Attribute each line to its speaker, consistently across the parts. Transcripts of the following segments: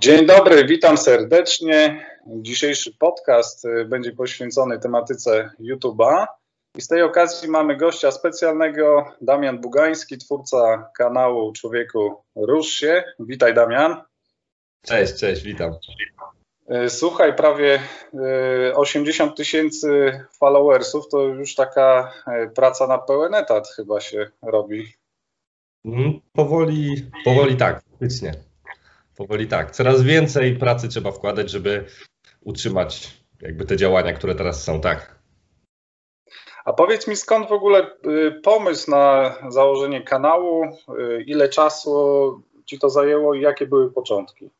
Speaker 1: Dzień dobry, witam serdecznie. Dzisiejszy podcast y, będzie poświęcony tematyce YouTube'a. I z tej okazji mamy gościa specjalnego, Damian Bugański, twórca kanału Człowieku Rusz się. Witaj Damian.
Speaker 2: Cześć, cześć, witam.
Speaker 1: Y, słuchaj, prawie 80 y, tysięcy followersów to już taka praca na pełen etat chyba się robi.
Speaker 2: Mm, powoli, powoli tak, faktycznie. Powoli tak. Coraz więcej pracy trzeba wkładać, żeby utrzymać jakby te działania, które teraz są, tak.
Speaker 1: A powiedz mi, skąd w ogóle y, pomysł na założenie kanału? Y, ile czasu ci to zajęło i jakie były początki?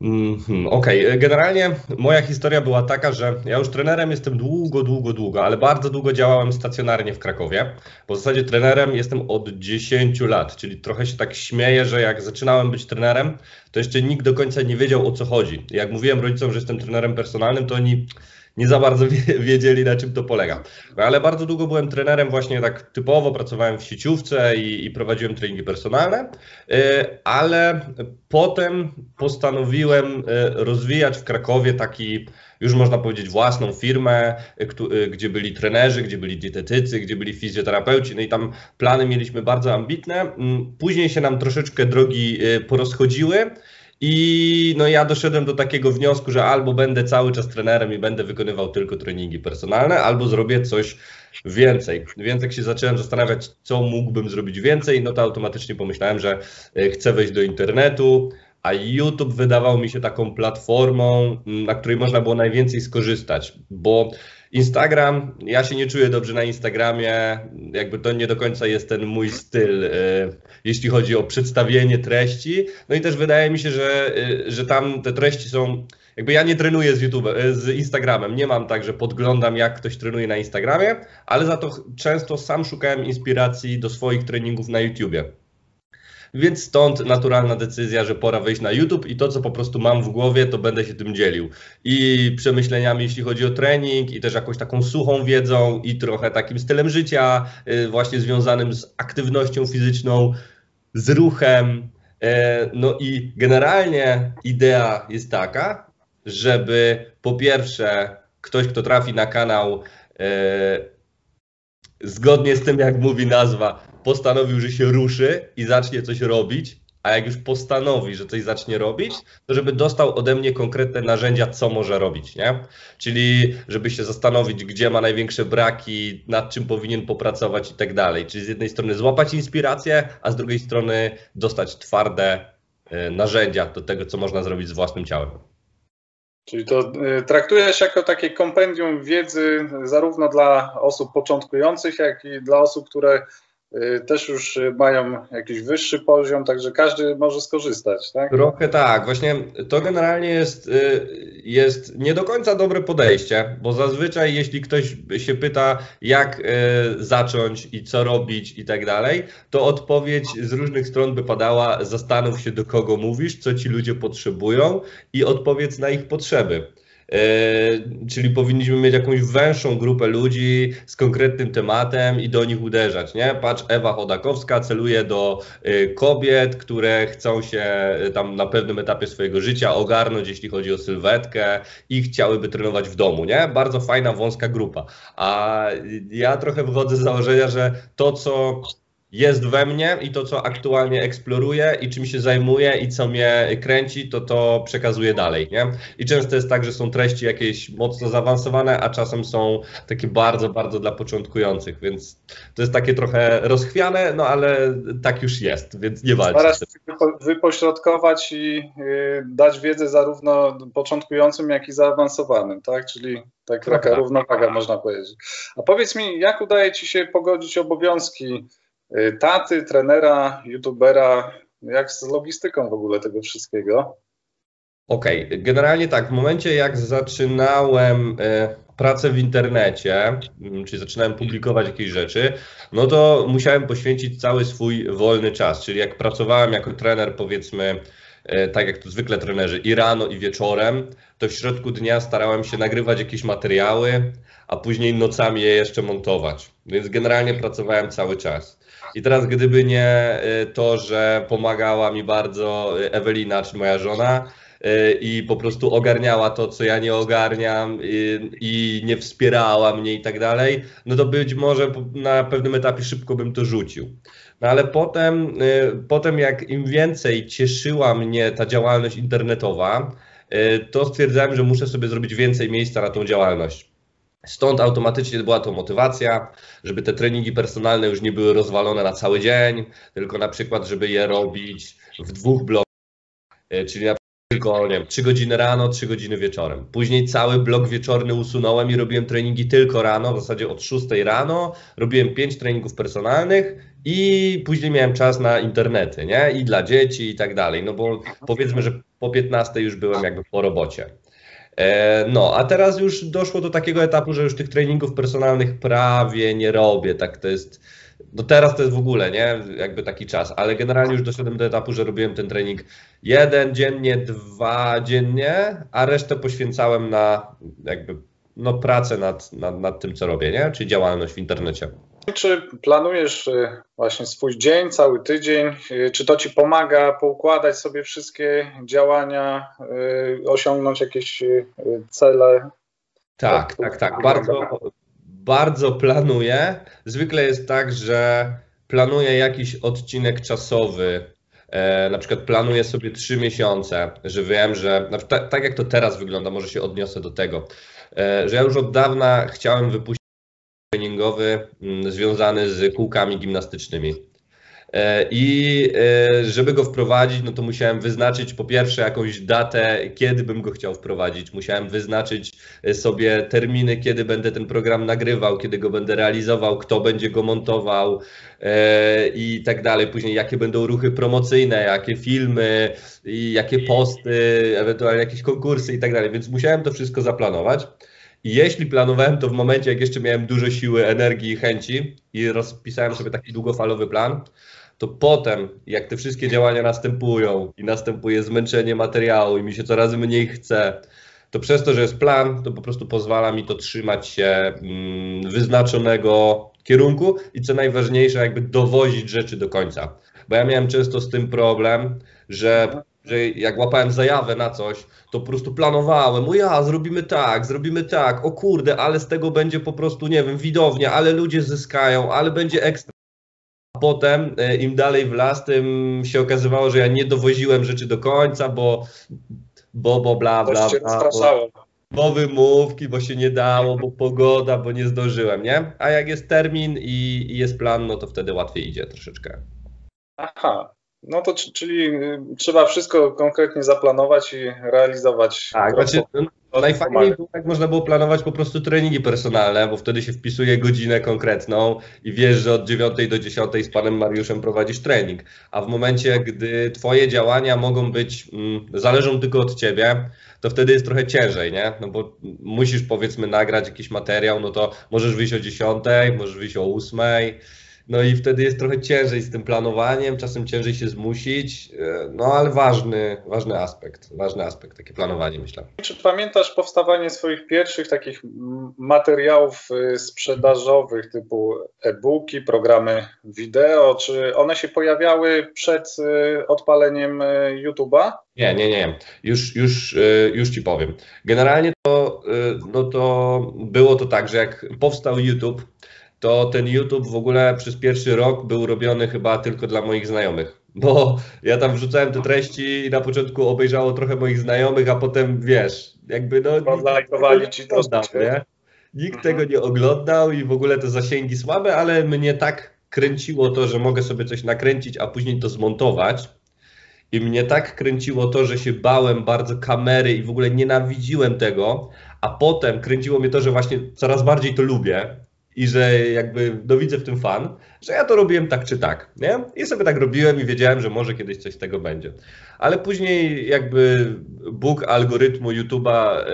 Speaker 2: Mm, Okej, okay. generalnie moja historia była taka, że ja już trenerem jestem długo, długo, długo, ale bardzo długo działałem stacjonarnie w Krakowie. W zasadzie trenerem jestem od 10 lat, czyli trochę się tak śmieję, że jak zaczynałem być trenerem, to jeszcze nikt do końca nie wiedział o co chodzi. Jak mówiłem rodzicom, że jestem trenerem personalnym, to oni nie za bardzo wiedzieli, na czym to polega. No, ale bardzo długo byłem trenerem, właśnie tak typowo pracowałem w sieciówce i, i prowadziłem treningi personalne, e, ale potem postanowiłem e, rozwijać w Krakowie taki już można powiedzieć własną firmę, e, gdzie byli trenerzy, gdzie byli dietetycy, gdzie byli fizjoterapeuci, no i tam plany mieliśmy bardzo ambitne. Mm, później się nam troszeczkę drogi porozchodziły. I no ja doszedłem do takiego wniosku, że albo będę cały czas trenerem i będę wykonywał tylko treningi personalne, albo zrobię coś więcej. Więc jak się zacząłem zastanawiać, co mógłbym zrobić więcej, no to automatycznie pomyślałem, że e, chcę wejść do internetu, a YouTube wydawał mi się taką platformą, na której można było najwięcej skorzystać, bo Instagram, ja się nie czuję dobrze na Instagramie, jakby to nie do końca jest ten mój styl, e, jeśli chodzi o przedstawienie treści. No i też wydaje mi się, że, e, że tam te treści są. Jakby ja nie trenuję z YouTube, e, z Instagramem. Nie mam tak, że podglądam, jak ktoś trenuje na Instagramie, ale za to często sam szukałem inspiracji do swoich treningów na YouTubie. Więc stąd naturalna decyzja, że pora wejść na YouTube i to, co po prostu mam w głowie, to będę się tym dzielił. I przemyśleniami, jeśli chodzi o trening, i też jakąś taką suchą wiedzą, i trochę takim stylem życia, y, właśnie związanym z aktywnością fizyczną, z ruchem. E, no i generalnie idea jest taka, żeby po pierwsze ktoś, kto trafi na kanał, e, zgodnie z tym, jak mówi nazwa, postanowił, że się ruszy i zacznie coś robić, a jak już postanowi, że coś zacznie robić, to żeby dostał ode mnie konkretne narzędzia, co może robić, nie? Czyli żeby się zastanowić, gdzie ma największe braki, nad czym powinien popracować i tak dalej. Czyli z jednej strony złapać inspirację, a z drugiej strony dostać twarde e, narzędzia do tego, co można zrobić z własnym ciałem.
Speaker 1: Czyli to y, traktujesz jako takie kompendium wiedzy zarówno dla osób początkujących, jak i dla osób, które też już mają jakiś wyższy poziom, także każdy może skorzystać, tak?
Speaker 2: Trochę tak, właśnie to generalnie jest, y, jest nie do końca dobre podejście, bo zazwyczaj jeśli ktoś się pyta, jak y, zacząć i co robić i tak dalej, to odpowiedź z różnych stron by padała, zastanów się do kogo mówisz, co ci ludzie potrzebują i odpowiedz na ich potrzeby. E, czyli powinniśmy mieć jakąś węższą grupę ludzi z konkretnym tematem i do nich uderzać, nie? Patrz, Ewa Chodakowska celuje do e, kobiet, które chcą się e, tam na pewnym etapie swojego życia ogarnąć, jeśli chodzi o sylwetkę i chciałyby trenować w domu, nie? Bardzo fajna, wąska grupa. A ja trochę wychodzę z założenia, że to, co jest we mnie i to, co aktualnie eksploruję i czym się zajmuję i co mnie kręci, to to przekazuję dalej, nie? I często jest tak, że są treści jakieś mocno zaawansowane, a czasem są takie bardzo, bardzo dla początkujących, więc to jest takie trochę rozchwiane, no ale tak już jest, więc nie walczę.
Speaker 1: Starasz się wypośrodkować i y, dać wiedzę zarówno początkującym, jak i zaawansowanym, tak? Czyli tak, taka równowaga można powiedzieć. A powiedz mi, jak udaje Ci się pogodzić obowiązki taty, trenera, youtubera, jak z logistyką w ogóle tego wszystkiego?
Speaker 2: Okej, okay. generalnie tak, w momencie jak zaczynałem e, pracę w internecie, mm, czyli zaczynałem publikować jakieś rzeczy, no to musiałem poświęcić cały swój wolny czas, czyli jak pracowałem jako trener powiedzmy e, tak jak to zwykle trenerzy, i rano, i wieczorem, to w środku dnia starałem się nagrywać jakieś materiały, a później nocami je jeszcze montować. Więc generalnie pracowałem cały czas. I teraz, gdyby nie e, to, że pomagała mi bardzo Ewelina, czyli moja żona, e, i po prostu ogarniała to, co ja nie ogarniam i, nie wspierała mnie i tak dalej, no to być może na pewnym etapie szybko bym to rzucił. No ale potem, potem jak im więcej cieszyła mnie ta działalność internetowa, to stwierdzałem, że muszę sobie zrobić więcej miejsca na tą działalność. Stąd automatycznie była to motywacja, żeby te treningi personalne już nie były rozwalone na cały dzień, tylko na przykład, żeby je robić w dwóch blokach, e, czyli na tylko nie wiem, 3 godziny rano, 3 godziny wieczorem. Później cały blok wieczorny usunąłem i robiłem treningi tylko rano, w zasadzie od 6 rano. Robiłem 5 treningów personalnych i później miałem czas na internety, nie? I dla dzieci i tak dalej. No bo powiedzmy, że po 15 już byłem jakby po robocie. E, no, a teraz już doszło do takiego etapu, że już tych treningów personalnych prawie nie robię. Tak to jest. No teraz to jest w ogóle, nie? Jakby taki czas, ale generalnie już doszedłem do etapu, że robiłem ten trening jeden dziennie, dwa dziennie, a resztę poświęcałem na jakby no, pracę nad, nad, nad tym, co robię, nie? Czyli działalność w internecie.
Speaker 1: Czy planujesz y, właśnie swój dzień, cały tydzień? Y, czy to ci pomaga poukładać sobie wszystkie działania, y, osiągnąć jakieś cele?
Speaker 2: Tak, tak, tak. Bardzo, bardzo planuję. Zwykle jest tak, że planuję jakiś odcinek czasowy. E, na przykład planuję sobie trzy miesiące, że wiem, że tak jak to teraz wygląda, może się odniosę do tego, e, że ja już od dawna chciałem wypuścić treningowy mm, związany z kółkami gimnastycznymi. E, I e, żeby go wprowadzić, no to musiałem wyznaczyć po pierwsze jakąś datę, kiedy bym go chciał wprowadzić. Musiałem wyznaczyć e, sobie terminy, kiedy będę ten program nagrywał, kiedy go będę realizował, kto będzie go montował i tak dalej. Później jakie będą ruchy promocyjne, jakie filmy, jakie posty, ewentualnie jakieś konkursy i tak dalej. Więc musiałem to wszystko zaplanować. Jeśli planowałem to w momencie, jak jeszcze miałem dużo siły, energii i chęci i rozpisałem sobie taki długofalowy plan, to potem, jak te wszystkie działania następują i następuje zmęczenie materiału i mi się coraz mniej chce, to przez to, że jest plan, to po prostu pozwala mi to trzymać się mm, wyznaczonego kierunku i co najważniejsze, jakby dowozić rzeczy do końca. Bo ja miałem często z tym problem, że że jak łapałem zajawę na coś, to po prostu planowałem, o ja, zrobimy tak, zrobimy tak, o kurde, ale z tego będzie po prostu, nie wiem, widownia, ale ludzie zyskają, ale będzie ekstra. A potem e, im dalej w las, tym się okazywało, że ja nie dowoziłem rzeczy do końca, bo bo, bo bla, bla, bla. Bo, bo wymówki, bo się nie dało, bo pogoda, bo nie zdążyłem, nie? A jak jest termin i, i jest plan, no to wtedy łatwiej idzie troszeczkę.
Speaker 1: Aha, no to czyli y, trzeba wszystko konkretnie zaplanować i realizować.
Speaker 2: Tak, znaczy, no, najfajniej było, jak można było planować po prostu treningi personalne, bo wtedy się wpisuje godzinę konkretną i wiesz, że od 9 do 10 z panem Mariuszem prowadzisz trening. A w momencie, gdy twoje działania mogą być, mm, zależą tylko od ciebie, to wtedy jest trochę ciężej, nie? No bo musisz powiedzmy nagrać jakiś materiał, no to możesz wyjść o 10, możesz wyjść o 8 no i wtedy jest trochę ciężej z tym planowaniem, czasem ciężej się zmusić, e, no ale ważny, ważny aspekt, ważny aspekt, takie planowanie myślę.
Speaker 1: Czy pamiętasz powstawanie swoich pierwszych takich materiałów y, sprzedażowych typu e-booki, programy wideo, czy one się pojawiały przed y, odpaleniem YouTube'a?
Speaker 2: Nie, nie, nie. Już, już, już ci powiem. Generalnie to, no to było to tak, że jak powstał YouTube, to ten YouTube w ogóle przez pierwszy rok był robiony chyba tylko dla moich znajomych. Bo ja tam wrzucałem te treści i na początku obejrzało trochę moich znajomych, a potem wiesz, jakby no.
Speaker 1: Zalajkowali ci to, nie?
Speaker 2: Nikt mhm. tego nie oglądał i w ogóle te zasięgi słabe, ale mnie tak kręciło to, że mogę sobie coś nakręcić, a później to zmontować. I mnie tak kręciło to, że się bałem bardzo kamery i w ogóle nienawidziłem tego, a potem kręciło mnie to, że właśnie coraz bardziej to lubię i że jakby no widzę w tym fan, że ja to robiłem tak czy tak, nie? I sobie tak robiłem i wiedziałem, że może kiedyś coś z tego będzie. Ale później jakby Bóg algorytmu YouTube'a e,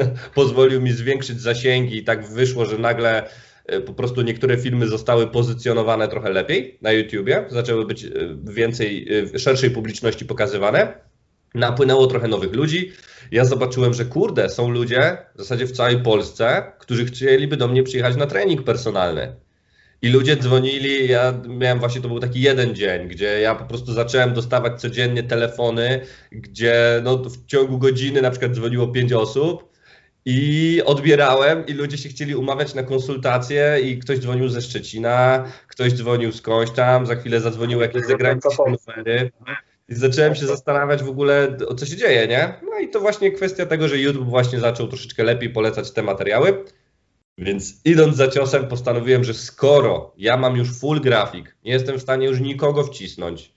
Speaker 2: e, pozwolił mi zwiększyć zasięgi i tak wyszło, że nagle e, po prostu niektóre filmy zostały pozycjonowane trochę lepiej na YouTubie, zaczęły być więcej, szerszej publiczności pokazywane. Napłynęło trochę nowych ludzi. Ja zobaczyłem, że kurde, są ludzie w zasadzie w całej Polsce, którzy chcieliby do mnie przyjechać na trening personalny. I ludzie dzwonili, ja miałem właśnie, to był taki jeden dzień, gdzie ja po prostu zacząłem dostawać codziennie telefony, gdzie no, w ciągu godziny na przykład dzwoniło pięć osób i odbierałem i ludzie się chcieli umawiać na konsultacje i ktoś dzwonił ze Szczecina, ktoś dzwonił skądś tam, za chwilę zadzwonił jakieś zagraniczne numery. I zacząłem się zastanawiać w ogóle, o co się dzieje, nie? No i to właśnie kwestia tego, że YouTube właśnie zaczął troszeczkę lepiej polecać te materiały. Więc idąc za ciosem, postanowiłem, że skoro ja mam już full grafik, nie jestem w stanie już nikogo wcisnąć,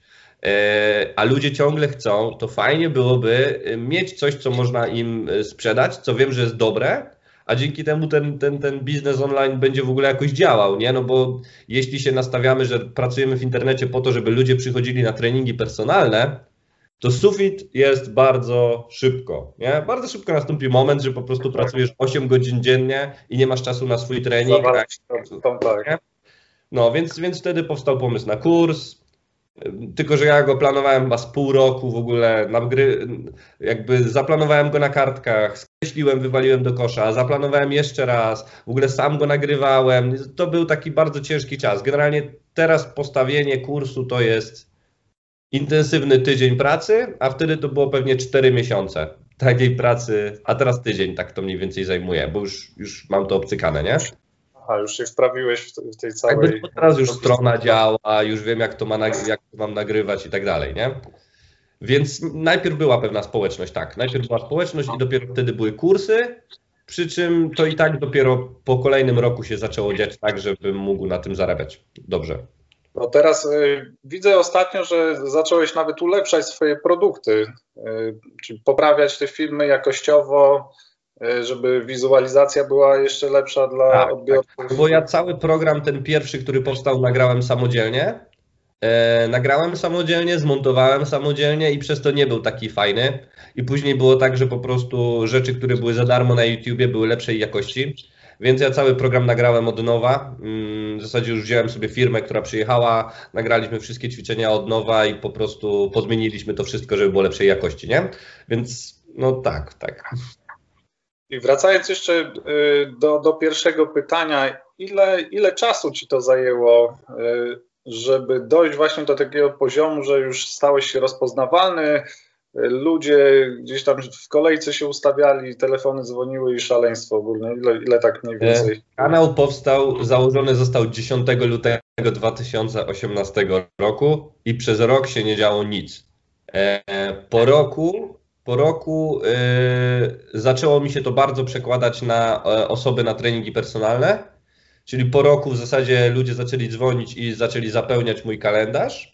Speaker 2: e, a ludzie ciągle chcą, to fajnie byłoby e, mieć coś, co można im e, sprzedać, co wiem, że jest dobre, a dzięki temu ten, ten, ten biznes online będzie w ogóle jakoś działał, nie? No bo jeśli się nastawiamy, że pracujemy w internecie po to, żeby ludzie przychodzili na treningi personalne, to sufit jest bardzo szybko. Nie? Bardzo szybko nastąpi moment, że po prostu pracujesz 8 godzin dziennie i nie masz czasu na swój trening. Tak? No, więc, więc wtedy powstał pomysł na kurs. Tylko, że ja go planowałem chyba z pół roku w ogóle, gry, jakby zaplanowałem go na kartkach, skreśliłem, wywaliłem do kosza, zaplanowałem jeszcze raz, w ogóle sam go nagrywałem. To był taki bardzo ciężki czas. Generalnie teraz postawienie kursu to jest intensywny tydzień pracy, a wtedy to było pewnie 4 miesiące takiej pracy, a teraz tydzień tak to mniej więcej zajmuje, bo już, już mam to obcykane, nie?
Speaker 1: A już się wprawiłeś w, tej całej... Jakby
Speaker 2: teraz już strona działa, już wiem jak to, ma, jak to mam nagrywać i tak dalej, nie? Więc najpierw była pewna społeczność, tak. Najpierw była społeczność i dopiero wtedy były kursy, przy czym to i tak dopiero po kolejnym roku się zaczęło dziać tak, żebym mógł na tym zarabiać dobrze.
Speaker 1: No teraz y, widzę ostatnio, że zacząłeś nawet ulepszać swoje produkty, y, czyli poprawiać te filmy jakościowo, żeby wizualizacja była jeszcze lepsza dla tak, tak. odbiorców. Tak.
Speaker 2: Bo ja cały program, ten pierwszy, który powstał, nagrałem samodzielnie. E, nagrałem samodzielnie, zmontowałem samodzielnie i przez to nie był taki fajny. I później było tak, że po prostu rzeczy, które były za darmo na YouTubie, były lepszej jakości. Więc ja cały program nagrałem od nowa. Mm, w zasadzie już wziąłem sobie firmę, która przyjechała, nagraliśmy wszystkie ćwiczenia od nowa i po prostu pozmieniliśmy to wszystko, żeby było lepszej jakości, nie? Więc no tak, tak.
Speaker 1: I wracając jeszcze y, do, do pierwszego pytania, ile, ile czasu ci to zajęło, y, żeby dojść właśnie do takiego poziomu, że już stałeś się rozpoznawalny, ludzie gdzieś tam w kolejce się ustawiali, telefony dzwoniły i szaleństwo ogólne. Ile, ile tak mniej więcej?
Speaker 2: E, kanał powstał, założony został 10 lutego 2018 roku i przez rok się nie działo nic. E, po roku, po roku yy, zaczęło mi się to bardzo przekładać na osoby na treningi personalne, czyli po roku w zasadzie ludzie zaczęli dzwonić i zaczęli zapełniać mój kalendarz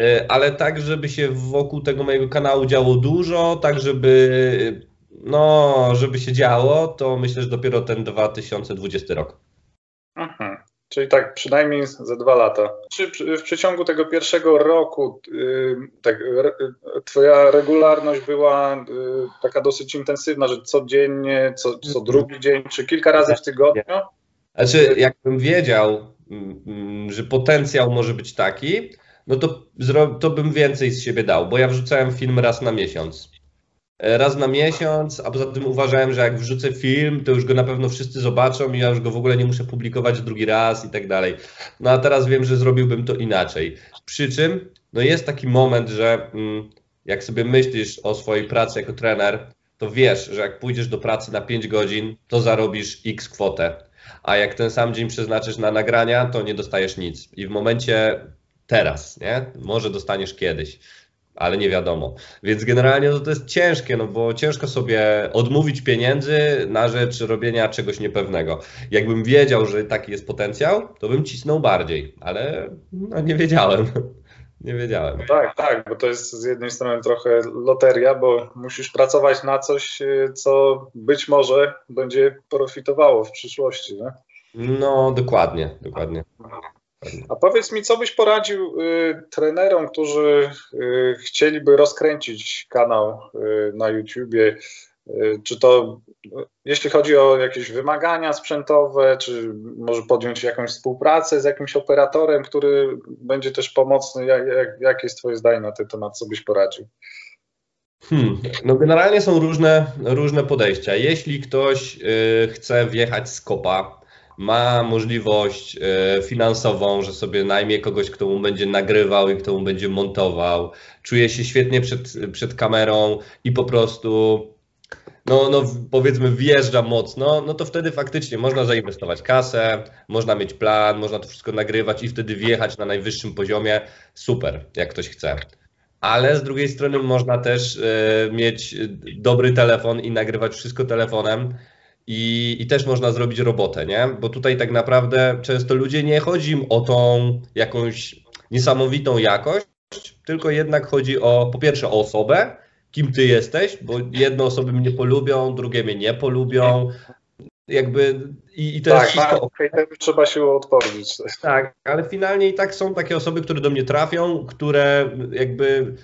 Speaker 2: E, ale tak, żeby się wokół tego mojego kanału działo dużo, tak żeby no, żeby się działo, to myślę, że dopiero ten 2020 rok.
Speaker 1: Mhm. Czyli tak przynajmniej za dwa lata. Czy w przeciągu tego pierwszego roku y, tak, twoja regularność była y, taka dosyć intensywna, że codziennie, co, co mhm. drugi dzień, czy kilka razy w tygodniu?
Speaker 2: Znaczy, jakbym wiedział, mm, że potencjał może być taki, no to, to bym więcej z siebie dał, bo ja wrzucałem film raz na miesiąc. E, raz na miesiąc, a poza tym uważałem, że jak wrzucę film, to już go na pewno wszyscy zobaczą i ja już go w ogóle nie muszę publikować drugi raz i tak dalej. No a teraz wiem, że zrobiłbym to inaczej. Przy czym, no jest taki moment, że mm, jak sobie myślisz o swojej pracy jako trener, to wiesz, że jak pójdziesz do pracy na 5 godzin, to zarobisz x kwotę. A jak ten sam dzień przeznaczysz na nagrania, to nie dostajesz nic. I w momencie teraz, nie? Może dostaniesz kiedyś, ale nie wiadomo. Więc generalnie to, to jest ciężkie, no bo ciężko sobie odmówić pieniędzy na rzecz robienia czegoś niepewnego. Jakbym wiedział, że taki jest potencjał, to bym cisnął bardziej, ale no, nie wiedziałem. Nie wiedziałem.
Speaker 1: No tak, tak, bo to jest z jednej strony trochę loteria, bo musisz pracować na coś, co być może będzie profitowało w przyszłości. Nie?
Speaker 2: No, dokładnie, dokładnie.
Speaker 1: A powiedz mi, co byś poradził y, trenerom, którzy y, chcieliby rozkręcić kanał y, na YouTubie, Czy to, jeśli chodzi o jakieś wymagania sprzętowe, czy może podjąć jakąś współpracę z jakimś operatorem, który będzie też pomocny? Jak, jak, jakie jest Twoje zdanie na ten temat? Co byś poradził?
Speaker 2: Hmm. No generalnie są różne, różne podejścia. Jeśli ktoś y, chce wjechać z kopa, ma możliwość y, finansową, że sobie najmie kogoś, kto mu będzie nagrywał i kto mu będzie montował, czuje się świetnie przed, przed kamerą i po prostu no, no powiedzmy wjeżdża mocno, no to wtedy faktycznie można zainwestować kasę, można mieć plan, można to wszystko nagrywać i wtedy wjechać na najwyższym poziomie. Super, jak ktoś chce ale z drugiej strony można też e, mieć dobry telefon i nagrywać wszystko telefonem. I, I też można zrobić robotę, nie? Bo tutaj tak naprawdę często ludzie nie chodzi im o tą jakąś niesamowitą jakość, tylko jednak chodzi o po pierwsze o osobę, kim ty jesteś, bo jedne osoby mnie polubią, drugie mnie nie polubią, jakby i, i to
Speaker 1: tak,
Speaker 2: jest wszystko.
Speaker 1: Okay, trzeba się odpowiedzieć.
Speaker 2: Tak, ale finalnie i tak są takie osoby, które do mnie trafią, które jakby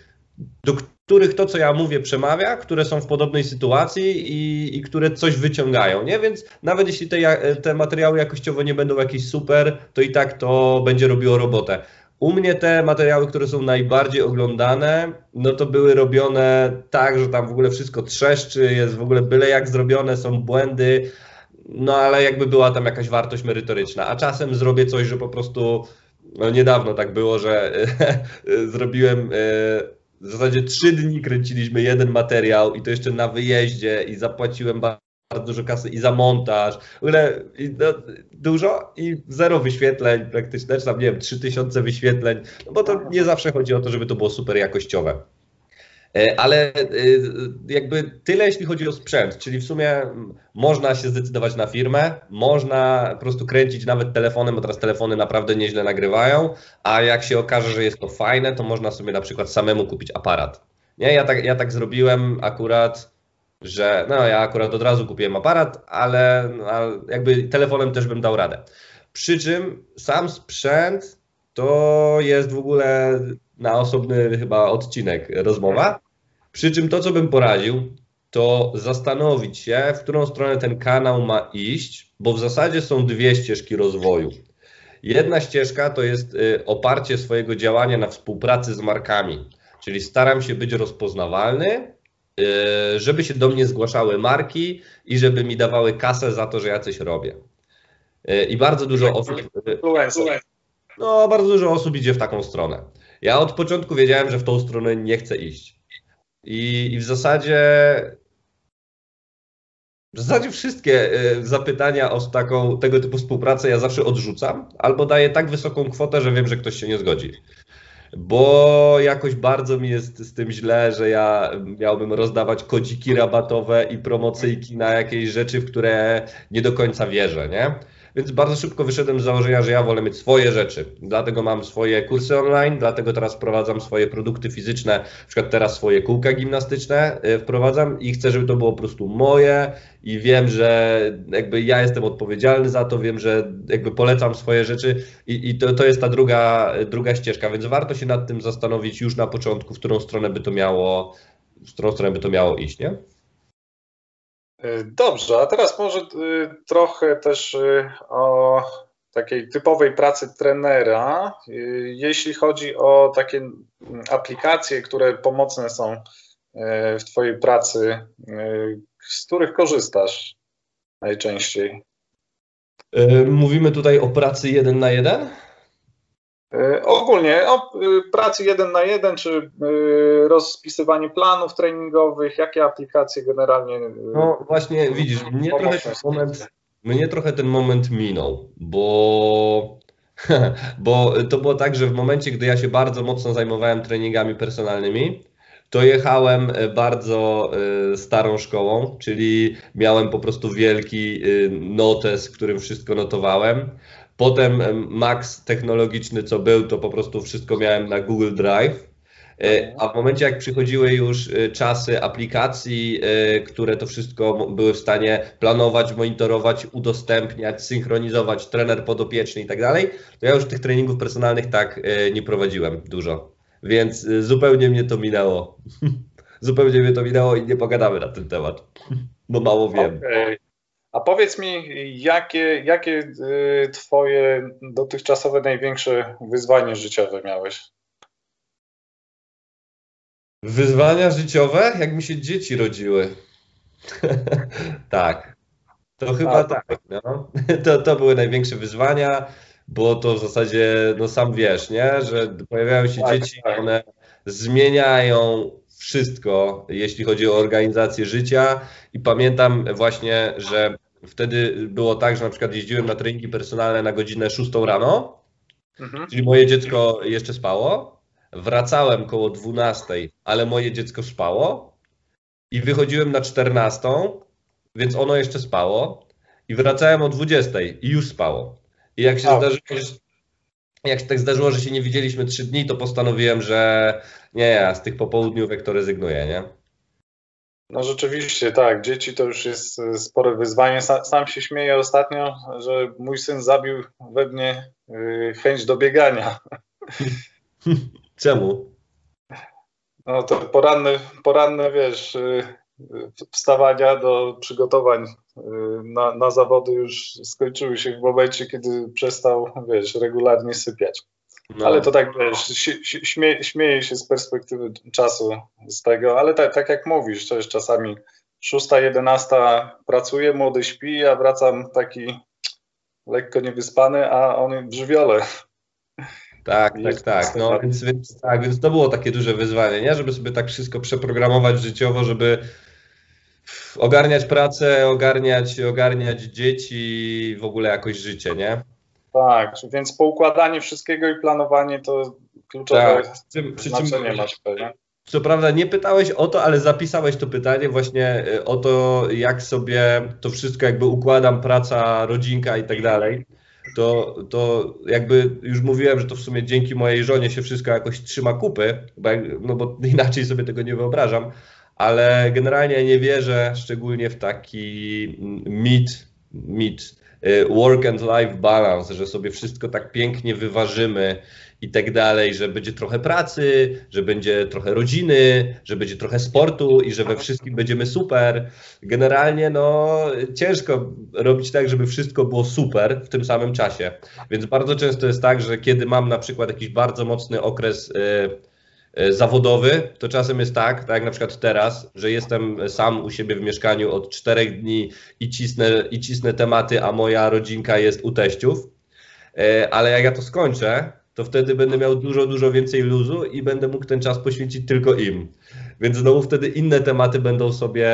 Speaker 2: do których to, co ja mówię, przemawia, które są w podobnej sytuacji i, i które coś wyciągają, nie? Więc nawet jeśli te, te materiały jakościowo nie będą jakieś super, to i tak to będzie robiło robotę. U mnie te materiały, które są najbardziej oglądane, no to były robione tak, że tam w ogóle wszystko trzeszczy, jest w ogóle byle jak zrobione, są błędy, no ale jakby była tam jakaś wartość merytoryczna. A czasem zrobię coś, że po prostu no niedawno tak było, że zrobiłem e, w zasadzie trzy dni kręciliśmy jeden materiał i to jeszcze na wyjeździe i zapłaciłem bardzo dużo kasy i za montaż, w ogóle i, no, dużo i zero wyświetleń praktycznie, też tam nie wiem, 3000 wyświetleń, no bo to nie zawsze chodzi o to, żeby to było super jakościowe. E, ale e, jakby tyle, jeśli chodzi o sprzęt, czyli w sumie można się zdecydować na firmę, można po prostu kręcić nawet telefonem, bo teraz telefony naprawdę nieźle nagrywają, a jak się okaże, że jest to fajne, to można sobie na przykład samemu kupić aparat. Nie, ja tak, ja tak zrobiłem akurat, że no ja akurat od razu kupiłem aparat, ale no, jakby telefonem też bym dał radę. Przy czym sam sprzęt to jest w ogóle na osobny chyba odcinek rozmowa. Przy czym to, co bym poradził, to zastanowić się, w którą stronę ten kanał ma iść, bo w zasadzie są dwie ścieżki rozwoju. Jedna ścieżka to jest y, oparcie swojego działania na współpracy z markami, czyli staram się być rozpoznawalny, y, żeby się do mnie zgłaszały marki i żeby mi dawały kasę za to, że ja coś robię. Y, I bardzo dużo osób. No, bardzo dużo osób idzie w taką stronę. Ja od początku wiedziałem, że w tą stronę nie chcę iść. I, i w zasadzie w zasadzie wszystkie y, zapytania o taką, tego typu współpracę ja zawsze odrzucam, albo daję tak wysoką kwotę, że wiem, że ktoś się nie zgodzi. Bo jakoś bardzo mi jest z tym źle, że ja miałbym rozdawać kodziki rabatowe i promocyjki na jakieś rzeczy, w które nie do końca wierzę, nie? Więc bardzo szybko wyszedłem z założenia, że ja wolę mieć swoje rzeczy. Dlatego mam swoje kursy online, dlatego teraz wprowadzam swoje produkty fizyczne, na przykład teraz swoje kółka gimnastyczne y, wprowadzam i chcę, żeby to było po prostu moje i wiem, że jakby ja jestem odpowiedzialny za to, wiem, że jakby polecam swoje rzeczy i, i to, to jest ta druga, druga ścieżka, więc warto się nad tym zastanowić już na początku, w którą stronę by to miało, w którą stronę by to miało iść, nie?
Speaker 1: E, dobrze, a teraz może e, trochę też e, o takiej typowej pracy trenera. Jeśli chodzi o takie aplikacje, które pomocne są w Twojej pracy, z których korzystasz najczęściej?
Speaker 2: Mówimy tutaj o pracy jeden na jeden?
Speaker 1: E, ogólnie o y, pracy jeden na jeden, czy y, rozpisywanie planów treningowych, jakie aplikacje generalnie. Y,
Speaker 2: no właśnie, widzisz, mnie trochę, ten moment, mnie trochę ten moment minął, bo, bo to było tak, że w momencie, gdy ja się bardzo mocno zajmowałem treningami personalnymi, to jechałem bardzo starą szkołą, czyli miałem po prostu wielki notes, w którym wszystko notowałem. Potem max technologiczny, co był, to po prostu wszystko miałem na Google Drive. E, a w momencie, jak przychodziły już e, czasy aplikacji, e, które to wszystko były w stanie planować, monitorować, udostępniać, synchronizować, trener podopieczny i tak dalej, to ja już tych treningów personalnych tak nie prowadziłem dużo. Więc zupełnie mnie to minęło. zupełnie mnie to minęło i nie pogadamy na ten temat, bo mało wiem.
Speaker 1: Okay. A powiedz mi, jakie, jakie y, twoje dotychczasowe największe wyzwanie życiowe miałeś?
Speaker 2: Wyzwania życiowe? Jak mi się dzieci rodziły. tak. To chyba A, tak. No. To, to były największe wyzwania, bo to w zasadzie, no sam wiesz, nie? że pojawiają się tak, dzieci, tak. one zmieniają wszystko, jeśli chodzi o organizację życia. I pamiętam właśnie, że wtedy było tak, że na przykład jeździłem na treningi personalne na godzinę 6 rano, mhm. czyli moje dziecko jeszcze spało. Wracałem koło 12, ale moje dziecko spało. I wychodziłem na 14, więc ono jeszcze spało. I wracałem o 20 i już spało. I jak się zdarzyło, jak się tak zdarzyło, że się nie widzieliśmy trzy dni, to postanowiłem, że nie, ja z tych popołudniówek to rezygnuję, nie?
Speaker 1: No rzeczywiście, tak. Dzieci to już jest e, spore wyzwanie. Sam się śmieję ostatnio, że mój syn zabił we mnie e, chęć do biegania.
Speaker 2: Czemu?
Speaker 1: No to poranne, poranne wiesz, e, wstawania do przygotowań na, na zawody już skończyły się w momencie, kiedy przestał, wiesz, regularnie sypiać. No. Ale to tak, wiesz, śmie, śmieje się z perspektywy czasu z tego, ale tak, tak jak mówisz, to jest czasami 6-11 pracuję, młody śpi, a wracam taki lekko niewyspany, a on w żywiole.
Speaker 2: Tak, tak, tak. No, więc, więc, tak, więc to było takie duże wyzwanie, nie? Żeby sobie tak wszystko przeprogramować życiowo, żeby ogarniać pracę, ogarniać, ogarniać dzieci, w ogóle jakoś życie, nie?
Speaker 1: Tak, więc poukładanie wszystkiego i planowanie to kluczowe tak, przy czym, przy czym, masz pewnie.
Speaker 2: Co prawda nie pytałeś o to, ale zapisałeś to pytanie właśnie y, o to, jak sobie to wszystko jakby układam, praca, rodzinka i tak dalej. To, to jakby już mówiłem, że to w sumie dzięki mojej żonie się wszystko jakoś trzyma kupy, bo, no bo inaczej sobie tego nie wyobrażam, ale generalnie nie wierzę szczególnie w taki mit, mit Y, work and life balance, że sobie wszystko tak pięknie wyważymy i tak dalej, że będzie trochę pracy, że będzie trochę rodziny, że będzie trochę sportu i że we wszystkim będziemy super. Generalnie no ciężko robić tak, żeby wszystko było super w tym samym czasie. Więc bardzo często jest tak, że kiedy mam na przykład jakiś bardzo mocny okres yy, zawodowy, to czasem jest tak, tak jak na przykład teraz, że jestem sam u siebie w mieszkaniu od czterech dni i cisnę, i cisnę tematy, a moja rodzinka jest u teściów, e, ale jak ja to skończę, to wtedy będę miał dużo, dużo więcej luzu i będę mógł ten czas poświęcić tylko im. Więc znowu wtedy inne tematy będą sobie,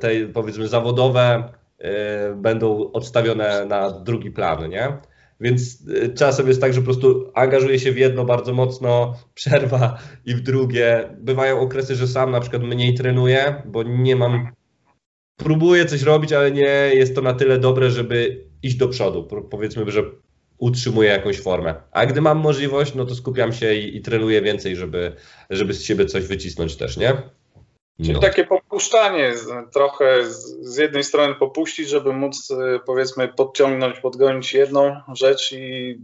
Speaker 2: te powiedzmy zawodowe, e, będą odstawione na drugi plan, nie? Więc y, czasem jest tak, że po prostu angażuję się w jedno bardzo mocno, przerwa i w drugie. Bywają okresy, że sam na przykład mniej trenuję, bo nie mam. Próbuję coś robić, ale nie jest to na tyle dobre, żeby iść do przodu. Powiedzmy, że utrzymuję jakąś formę. A gdy mam możliwość, no to skupiam się i, i trenuję więcej, żeby, żeby z siebie coś wycisnąć też, nie?
Speaker 1: Czyli no. takie popuszczanie, trochę z jednej strony popuścić, żeby móc y, powiedzmy podciągnąć, podgonić jedną rzecz i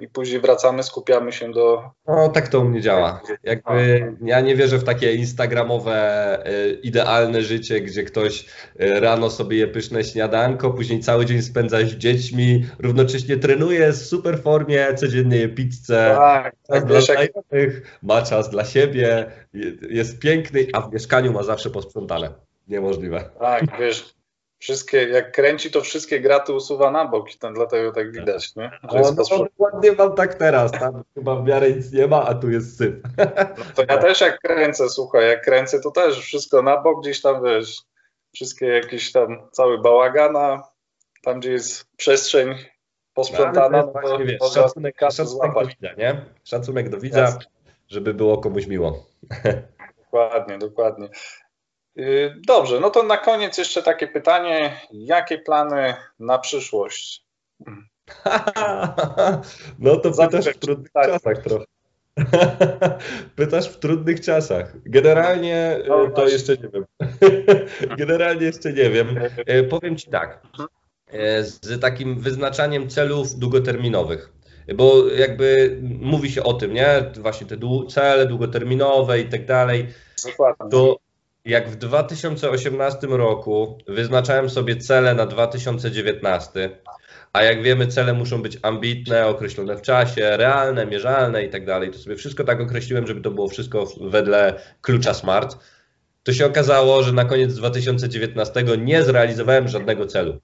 Speaker 1: i później wracamy, skupiamy się do.
Speaker 2: No tak to u mnie działa. Jakby ja nie wierzę w takie instagramowe, y, idealne życie, gdzie ktoś y, rano sobie je pyszne śniadanko, później cały dzień spędza z dziećmi, równocześnie trenuje, jest w super formie, codziennie je pizzę, tak, tak, dla znajomych, ma czas dla siebie, jest piękny, a w mieszkaniu ma zawsze posprzątane. Niemożliwe.
Speaker 1: Tak, wiesz, Wszystkie, jak kręci, to wszystkie graty usuwa na bok i ten, dlatego tak widać, nie?
Speaker 2: Że jest no, dokładnie mam tak teraz, tam chyba w miarę nic nie ma, a tu jest syp.
Speaker 1: No to ja też jak kręcę, słuchaj, jak kręcę, to też wszystko na bok, gdzieś tam, wiesz, wszystkie jakieś tam, cały bałagana, tam gdzie jest przestrzeń posprzątana, no,
Speaker 2: to wiesz, szacunek, szacunek do widza, nie? Szacunek do widza, żeby było komuś miło.
Speaker 1: Dokładnie, dokładnie. Y, dobrze, no to na koniec jeszcze takie pytanie. Jakie plany na przyszłość?
Speaker 2: No to pytasz w trudnych czasach trochę. Pytasz w trudnych czasach. Generalnie no, to jeszcze nie wiem. Generalnie jeszcze nie wiem. E, powiem Ci tak. Z takim wyznaczaniem celów długoterminowych. Bo jakby mówi się o tym, nie? Właśnie te cele długoterminowe i tak dalej. To jak w 2018 roku wyznaczałem sobie cele na 2019, a jak wiemy, cele muszą być ambitne, określone w czasie, realne, mierzalne i tak dalej, to sobie wszystko tak określiłem, żeby to było wszystko wedle klucza SMART. To się okazało, że na koniec 2019 nie zrealizowałem żadnego celu.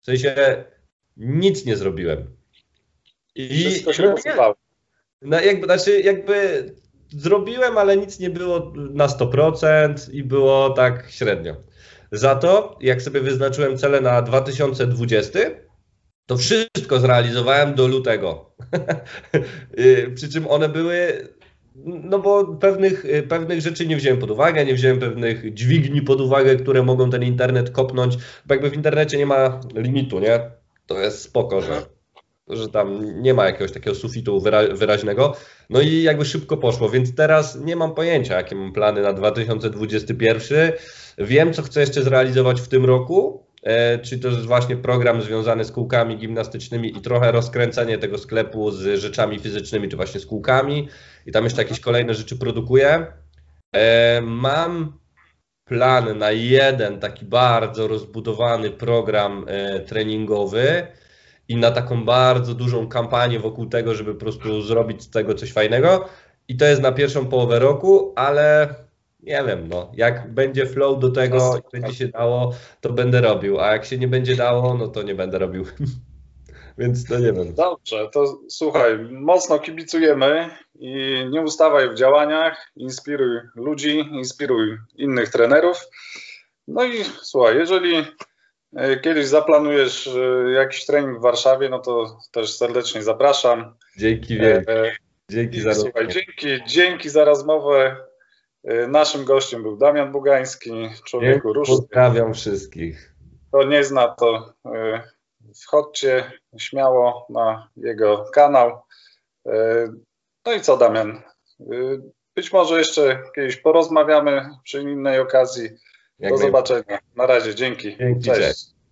Speaker 2: W sensie nic nie zrobiłem.
Speaker 1: I wszystko się.
Speaker 2: No jakby, znaczy jakby zrobiłem, ale nic nie było na 100% i było tak średnio. Za to, jak sobie wyznaczyłem cele na 2020, to wszystko zrealizowałem do lutego. Y, przy czym one były, no bo pewnych, pewnych rzeczy nie wziąłem pod uwagę, nie wziąłem pewnych dźwigni pod uwagę, które mogą ten internet kopnąć, bo jakby w internecie nie ma limitu, nie? To jest spoko, że że tam nie ma jakiegoś takiego sufitu wyra wyraźnego. No i jakby szybko poszło, więc teraz nie mam pojęcia, jakie mam plany na 2021. Wiem, co chcę jeszcze zrealizować w tym roku, e, czy to jest właśnie program związany z kółkami gimnastycznymi i trochę rozkręcenie tego sklepu z rzeczami fizycznymi, czy właśnie z kółkami i tam jeszcze jakieś kolejne rzeczy produkuję. E, mam plan na jeden taki bardzo rozbudowany program e, treningowy, i na taką bardzo dużą kampanię wokół tego, żeby po prostu zrobić z tego coś fajnego. I to jest na pierwszą połowę roku, ale nie wiem, no, jak będzie flow do tego i będzie się dało, to będę robił, a jak się nie będzie dało, no to nie będę robił. Więc to nie wiem.
Speaker 1: Dobrze, to słuchaj, mocno kibicujemy i nie ustawaj w działaniach, inspiruj ludzi, inspiruj innych trenerów. No i słuchaj, jeżeli kiedyś zaplanujesz e, jakiś trening w Warszawie, no to też serdecznie zapraszam.
Speaker 2: Dzięki e, wielkie.
Speaker 1: Dzięki za Słuchaj, dzięki, dzięki za rozmowę. Naszym gościem był Damian Bugański, człowieku ruszny.
Speaker 2: Pozdrawiam wszystkich.
Speaker 1: Kto nie zna, to wchodźcie śmiało na jego kanał. No i co, Damian? Być może jeszcze kiedyś porozmawiamy przy innej okazji. Do zobaczenia. Na razie, dzięki.
Speaker 2: dzięki Cześć. Cześć.